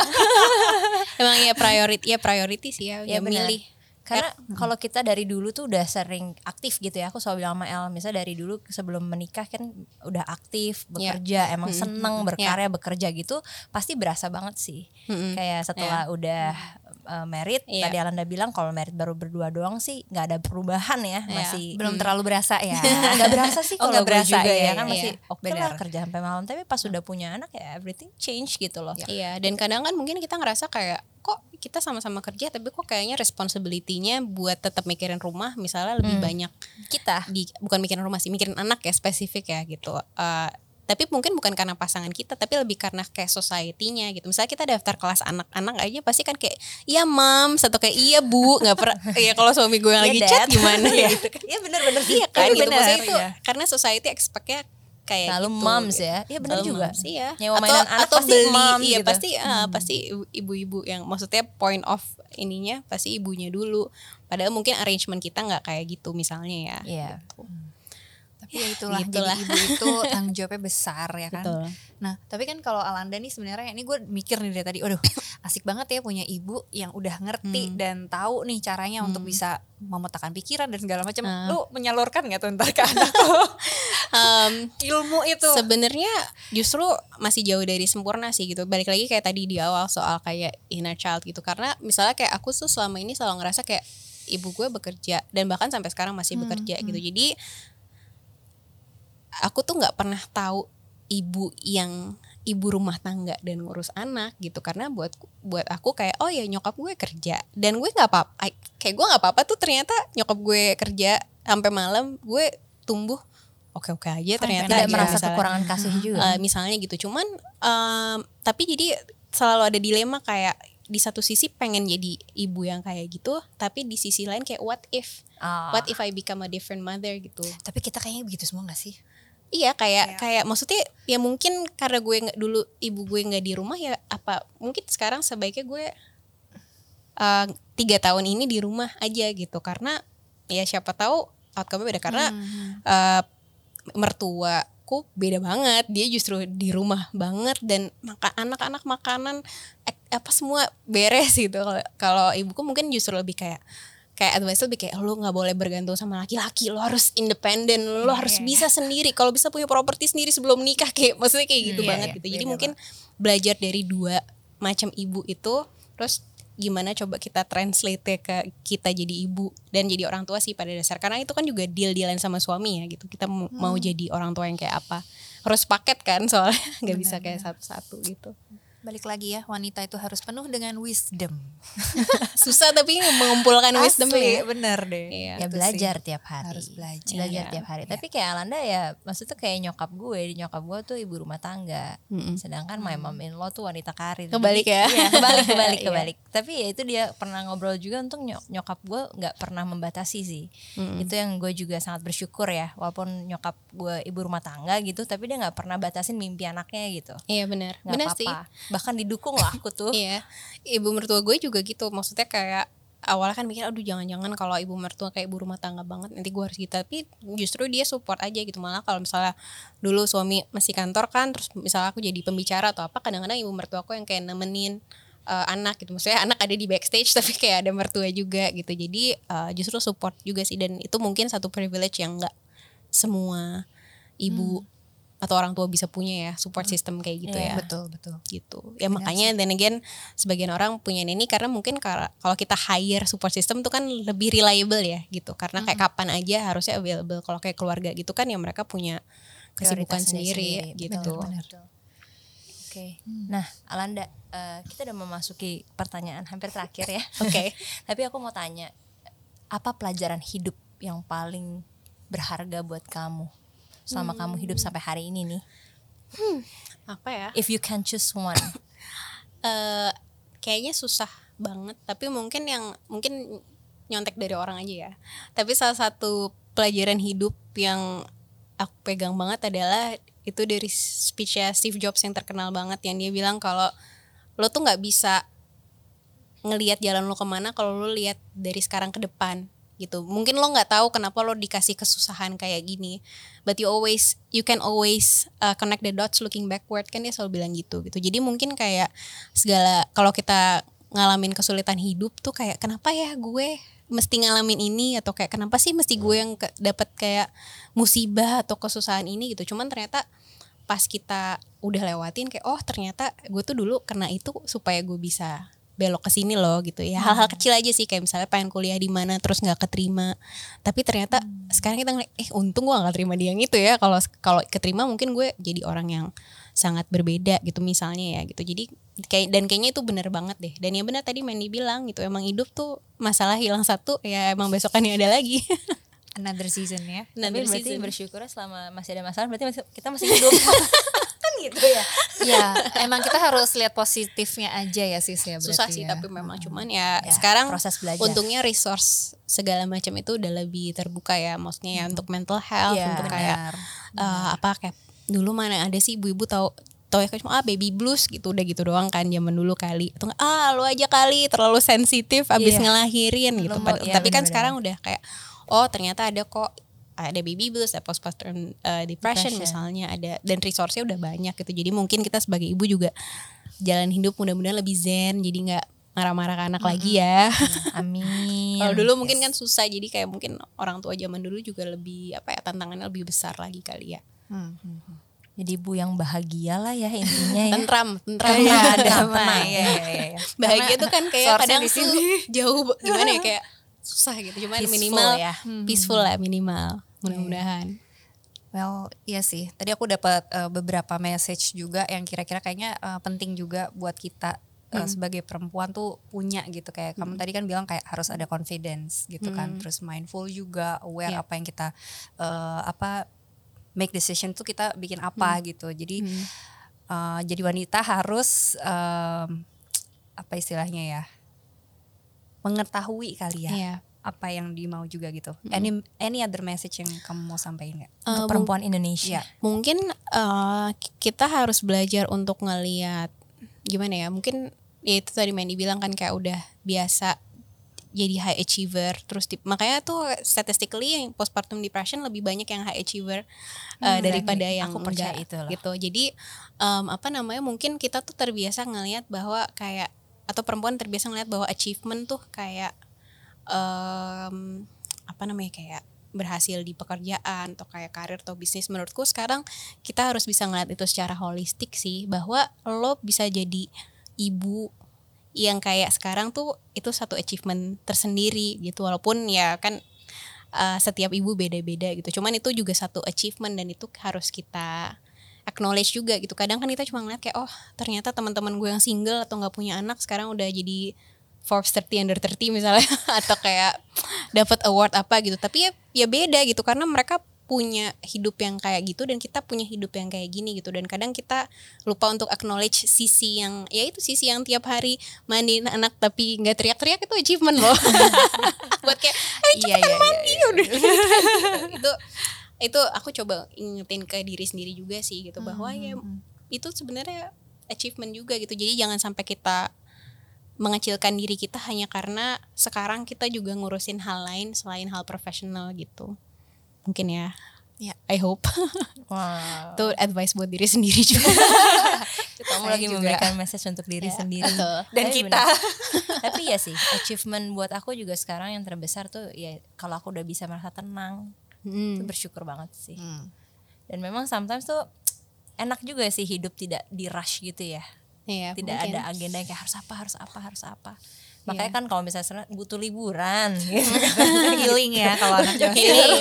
Emang ya priority ya priority sih ya, ya, ya milih karena hmm. kalau kita dari dulu tuh udah sering aktif gitu ya aku selalu bilang sama El misalnya dari dulu sebelum menikah kan udah aktif iya. bekerja yeah. emang hmm. seneng iya. berkarya yeah. bekerja gitu pasti berasa banget sih hmm. kayak setelah yeah. udah uh, merit yeah. tadi Alanda bilang kalau merit baru berdua doang sih nggak ada perubahan ya yeah. masih belum hmm. terlalu berasa ya nggak berasa sih oh, kalau oh, berasa juga ya, ya kan iya. masih oke okay lah kerja sampai malam tapi pas sudah punya anak ya everything change gitu loh iya dan kadang kan mungkin kita ngerasa kayak kok kita sama-sama kerja tapi kok kayaknya responsibility-nya buat tetap mikirin rumah misalnya lebih hmm. banyak kita di bukan mikirin rumah sih mikirin anak ya spesifik ya gitu uh, tapi mungkin bukan karena pasangan kita tapi lebih karena kayak society-nya gitu misalnya kita daftar kelas anak-anak aja pasti kan kayak iya mam satu kayak iya bu nggak pernah ya kalau suami gue yang lagi chat gimana ya gitu kan iya benar-benar iya kan gitu maksudnya itu ya. karena society expect-nya kayak Lalu gitu. moms ya. Iya benar juga. sih ya. Nyewa atau, anak atau pasti beli, moms iya gitu. pasti uh, pasti ibu-ibu yang maksudnya point of ininya pasti ibunya dulu. Padahal mungkin arrangement kita nggak kayak gitu misalnya ya. Iya. Gitu. Tapi ya itulah, itulah. jadi ibu itu tanggung jawabnya besar ya kan. Betul. Nah, tapi kan kalau Alanda nih sebenarnya ini gue mikir nih dari tadi, aduh asik banget ya punya ibu yang udah ngerti hmm. dan tahu nih caranya hmm. untuk bisa memetakan pikiran dan segala macam. Hmm. Lu menyalurkan nggak tuh ntar ke anak um, ilmu itu? Sebenarnya justru masih jauh dari sempurna sih gitu. Balik lagi kayak tadi di awal soal kayak inner child gitu. Karena misalnya kayak aku tuh selama ini selalu ngerasa kayak ibu gue bekerja dan bahkan sampai sekarang masih hmm. bekerja gitu. Hmm. Jadi aku tuh nggak pernah tahu ibu yang ibu rumah tangga dan ngurus anak gitu. Karena buat buat aku kayak oh ya nyokap gue kerja. Dan gue nggak apa kayak gue nggak apa-apa tuh ternyata nyokap gue kerja sampai malam gue tumbuh. Oke-oke aja ternyata. tidak merasa misalnya, kekurangan kasih juga. uh, misalnya gitu. Cuman um, tapi jadi selalu ada dilema kayak di satu sisi pengen jadi ibu yang kayak gitu tapi di sisi lain kayak what if? Oh. what if I become a different mother gitu? Tapi kita kayaknya begitu semua gak sih Iya kayak yeah. kayak maksudnya ya mungkin karena gue nggak dulu ibu gue nggak di rumah ya apa mungkin sekarang sebaiknya gue uh, tiga tahun ini di rumah aja gitu karena ya siapa tahu outcome beda karena hmm. uh, mertuaku beda banget dia justru di rumah banget dan maka anak-anak makanan eh, apa semua beres gitu kalau ibuku mungkin justru lebih kayak kayak advice lebih kayak lo nggak boleh bergantung sama laki-laki lo harus independen lo yeah, harus yeah. bisa sendiri. Kalau bisa punya properti sendiri sebelum nikah kayak maksudnya kayak gitu yeah, banget yeah, gitu. jadi yeah, mungkin yeah. belajar dari dua macam ibu itu terus gimana coba kita translate ke kita jadi ibu dan jadi orang tua sih pada dasar. Karena itu kan juga deal dealan sama suami ya gitu. Kita hmm. mau jadi orang tua yang kayak apa. Harus paket kan soalnya nggak bisa kayak satu-satu gitu balik lagi ya wanita itu harus penuh dengan wisdom. Susah tapi mengumpulkan Asli, wisdom ya. bener deh. Iya, ya belajar sih. tiap hari. Harus belajar. Belajar iya. tiap hari. Iya. tapi kayak Alanda ya maksudnya kayak nyokap gue di nyokap gue tuh ibu rumah tangga. Mm-hmm. sedangkan my mom in law tuh wanita karir. Kebalik ya? iya, kebalik kebalik iya. kebalik. Tapi ya itu dia pernah ngobrol juga untuk nyokap gue nggak pernah membatasi sih. Mm-hmm. itu yang gue juga sangat bersyukur ya walaupun nyokap gue ibu rumah tangga gitu tapi dia nggak pernah batasin mimpi anaknya gitu. Iya benar benar sih bahkan didukung lah aku tuh. Iya. Ibu mertua gue juga gitu. Maksudnya kayak awalnya kan mikir aduh jangan-jangan kalau ibu mertua kayak ibu rumah tangga banget nanti gue harus gitu. Tapi justru dia support aja gitu. Malah kalau misalnya dulu suami masih kantor kan terus misalnya aku jadi pembicara atau apa kadang-kadang ibu mertua aku yang kayak nemenin uh, anak gitu. Maksudnya anak ada di backstage tapi kayak ada mertua juga gitu. Jadi uh, justru support juga sih. Dan itu mungkin satu privilege yang enggak semua ibu hmm atau orang tua bisa punya ya support hmm. system kayak gitu yeah, ya betul betul gitu ya Benar makanya dan again sebagian orang punya ini karena mungkin kalau kita hire support system tuh kan lebih reliable ya gitu karena kayak hmm. kapan aja harusnya available kalau kayak keluarga gitu kan ya mereka punya kesibukan sendiri, sendiri gitu benar, benar. Oke, okay. hmm. nah Alanda, uh, kita udah memasuki pertanyaan hampir terakhir ya. Oke, okay. tapi aku mau tanya, apa pelajaran hidup yang paling berharga buat kamu selama hmm. kamu hidup sampai hari ini nih? Hmm, apa ya? If you can choose one. uh, kayaknya susah banget, tapi mungkin yang mungkin nyontek dari orang aja ya. Tapi salah satu pelajaran hidup yang aku pegang banget adalah itu dari speechnya Steve Jobs yang terkenal banget yang dia bilang kalau lo tuh nggak bisa ngelihat jalan lo ke mana kalau lo lihat dari sekarang ke depan gitu. Mungkin lo nggak tahu kenapa lo dikasih kesusahan kayak gini. But you always you can always uh, connect the dots looking backward kan dia selalu bilang gitu gitu. Jadi mungkin kayak segala kalau kita ngalamin kesulitan hidup tuh kayak kenapa ya gue mesti ngalamin ini? Atau kayak kenapa sih mesti gue yang dapat kayak musibah atau kesusahan ini gitu. Cuman ternyata pas kita udah lewatin kayak oh ternyata gue tuh dulu kena itu supaya gue bisa belok ke sini loh gitu ya. Hal-hal kecil aja sih kayak misalnya pengen kuliah di mana terus nggak keterima. Tapi ternyata hmm. sekarang kita ngeliat eh untung gue nggak terima dia yang itu ya. Kalau kalau keterima mungkin gue jadi orang yang sangat berbeda gitu misalnya ya gitu. Jadi kayak dan kayaknya itu benar banget deh. Dan ya benar tadi Mandy bilang gitu emang hidup tuh masalah hilang satu ya emang besokannya ada lagi. Another season ya. Another Tapi berarti season. bersyukur selama masih ada masalah berarti kita masih hidup gitu ya. ya, emang kita harus lihat positifnya aja ya sis ya Susah sih ya. tapi memang cuman ya, ya sekarang proses belajar. Untungnya resource segala macam itu udah lebih terbuka ya maksudnya ya hmm. untuk mental health ya, untuk kayak Uh, apa kayak dulu mana ada sih ibu-ibu tahu tau ya cuma ah baby blues gitu udah gitu doang kan zaman dulu kali atau ah lu aja kali terlalu sensitif abis yeah. ngelahirin gitu Lembut, ya, tapi bener -bener. kan sekarang udah kayak oh ternyata ada kok ada baby blues, ada postpartum uh, depression, depression misalnya ada dan resource-nya udah banyak gitu. Jadi mungkin kita sebagai ibu juga jalan hidup mudah-mudahan lebih zen, jadi nggak marah-marah ke anak hmm. lagi ya. Amin. Kalau dulu yes. mungkin kan susah, jadi kayak mungkin orang tua zaman dulu juga lebih apa ya tantangannya lebih besar lagi kali ya. Hmm. Jadi ibu yang bahagia lah ya intinya ya. Tentram, tentram ya, damai. ya, ya, ya. Bahagia tuh kan kayak kadang tuh jauh gimana ya kayak susah gitu. Cuman peaceful minimal ya. peaceful lah minimal mudah-mudahan Well, iya sih. Tadi aku dapat uh, beberapa message juga yang kira-kira kayaknya uh, penting juga buat kita uh, hmm. sebagai perempuan tuh punya gitu kayak hmm. kamu tadi kan bilang kayak harus ada confidence gitu kan. hmm. kan. Terus mindful juga, aware yeah. apa yang kita uh, apa make decision tuh kita bikin apa hmm. gitu. Jadi hmm. uh, jadi wanita harus um, apa istilahnya ya? mengetahui kali ya. Yeah apa yang dimau juga gitu. Mm. Any any other message yang kamu mau sampaikan nggak uh, untuk perempuan Indonesia? Mungkin uh, kita harus belajar untuk ngelihat gimana ya? Mungkin ya itu tadi Mandy bilang kan kayak udah biasa jadi high achiever terus di, makanya tuh statistically yang postpartum depression lebih banyak yang high achiever uh, daripada yang aku percaya itu gitu jadi um, apa namanya mungkin kita tuh terbiasa ngelihat bahwa kayak atau perempuan terbiasa ngelihat bahwa achievement tuh kayak um, apa namanya kayak berhasil di pekerjaan atau kayak karir atau bisnis. Menurutku sekarang kita harus bisa ngeliat itu secara holistik sih bahwa lo bisa jadi ibu yang kayak sekarang tuh itu satu achievement tersendiri gitu. Walaupun ya kan uh, setiap ibu beda-beda gitu. Cuman itu juga satu achievement dan itu harus kita acknowledge juga gitu. Kadang kan kita cuma ngeliat kayak oh ternyata teman-teman gue yang single atau nggak punya anak sekarang udah jadi Forbes 30 under 30 misalnya atau kayak dapat award apa gitu. Tapi ya ya beda gitu karena mereka punya hidup yang kayak gitu dan kita punya hidup yang kayak gini gitu. Dan kadang kita lupa untuk acknowledge sisi yang ya itu sisi yang tiap hari mandiin anak tapi nggak teriak-teriak itu achievement loh. Buat kayak iya, iya, mandi iya, iya. itu itu aku coba ingetin ke diri sendiri juga sih gitu bahwa ya hmm, hmm, hmm. itu sebenarnya achievement juga gitu. Jadi jangan sampai kita mengecilkan diri kita hanya karena sekarang kita juga ngurusin hal lain selain hal profesional gitu. Mungkin ya. Ya. I hope. Wow. itu advice buat diri sendiri juga. Kamu lagi juga. memberikan message untuk diri ya, sendiri. Dan tapi kita. Tapi ya sih achievement buat aku juga sekarang yang terbesar tuh ya kalau aku udah bisa merasa tenang hmm. itu bersyukur banget sih. Hmm. dan memang sometimes tuh enak juga sih hidup tidak di rush gitu ya Iya, tidak mungkin. ada agenda yang kayak harus apa harus apa harus apa makanya yeah. kan kalau misalnya butuh liburan gitu healing ya kalau anak healing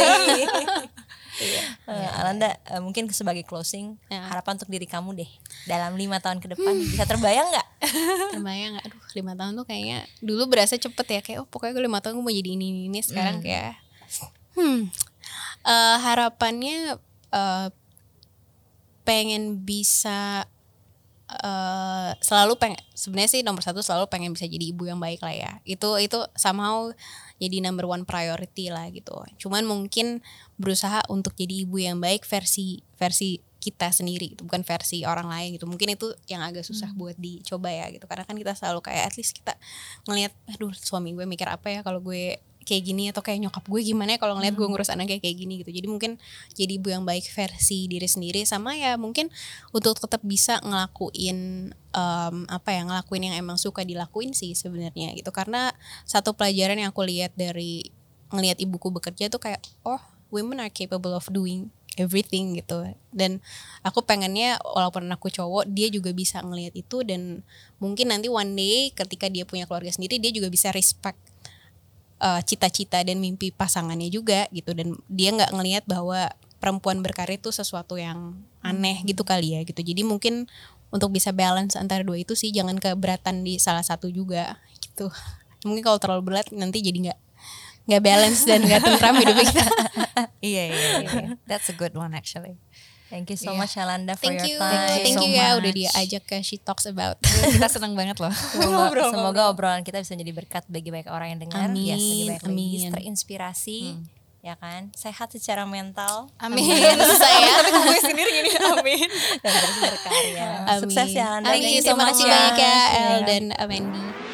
Iya. Uh, Alanda uh, mungkin sebagai closing ya. harapan untuk diri kamu deh dalam lima tahun ke depan bisa terbayang nggak? terbayang nggak? Aduh lima tahun tuh kayaknya dulu berasa cepet ya kayak oh pokoknya gue lima tahun gue mau jadi ini ini, ini. sekarang hmm. kayak hmm uh, harapannya uh, pengen bisa uh, selalu pengen sebenarnya sih nomor satu selalu pengen bisa jadi ibu yang baik lah ya. Itu itu somehow jadi number one priority lah gitu. Cuman mungkin berusaha untuk jadi ibu yang baik versi versi kita sendiri itu bukan versi orang lain gitu. Mungkin itu yang agak susah hmm. buat dicoba ya gitu. Karena kan kita selalu kayak at least kita ngelihat aduh suami gue mikir apa ya kalau gue kayak gini atau kayak nyokap gue gimana ya kalau ngeliat gue hmm. ngurus anaknya kayak gini gitu. Jadi mungkin jadi ibu yang baik versi diri sendiri sama ya mungkin untuk tetap bisa ngelakuin um, apa ya ngelakuin yang emang suka dilakuin sih sebenarnya gitu. Karena satu pelajaran yang aku lihat dari ngelihat ibuku bekerja tuh kayak oh women are capable of doing everything gitu. Dan aku pengennya walaupun aku cowok dia juga bisa ngelihat itu dan mungkin nanti one day ketika dia punya keluarga sendiri dia juga bisa respect uh, cita-cita dan mimpi pasangannya juga gitu. Dan dia nggak ngelihat bahwa perempuan berkarir itu sesuatu yang aneh gitu kali ya gitu. Jadi mungkin untuk bisa balance antara dua itu sih jangan keberatan di salah satu juga gitu. Mungkin kalau terlalu berat nanti jadi nggak nggak balance dan nggak tentram hidup kita. Iya, iya iya. That's a good one actually Thank you so yeah. much Alanda for Thank your you. time. Thank you so ya much. udah diajak ke She Talks About. kita senang banget loh. Semoga, semoga obrolan kita bisa jadi berkat bagi banyak orang yang dengar. Amin. Ya, banyak Amin. terinspirasi. Hmm. Ya kan, sehat secara mental. Amin. Saya tapi gue sendiri gini. Amin. Dan terus berkarya. Amin. Sukses ya Alanda. Amin. Terima kasih banyak ya El dan Amendi.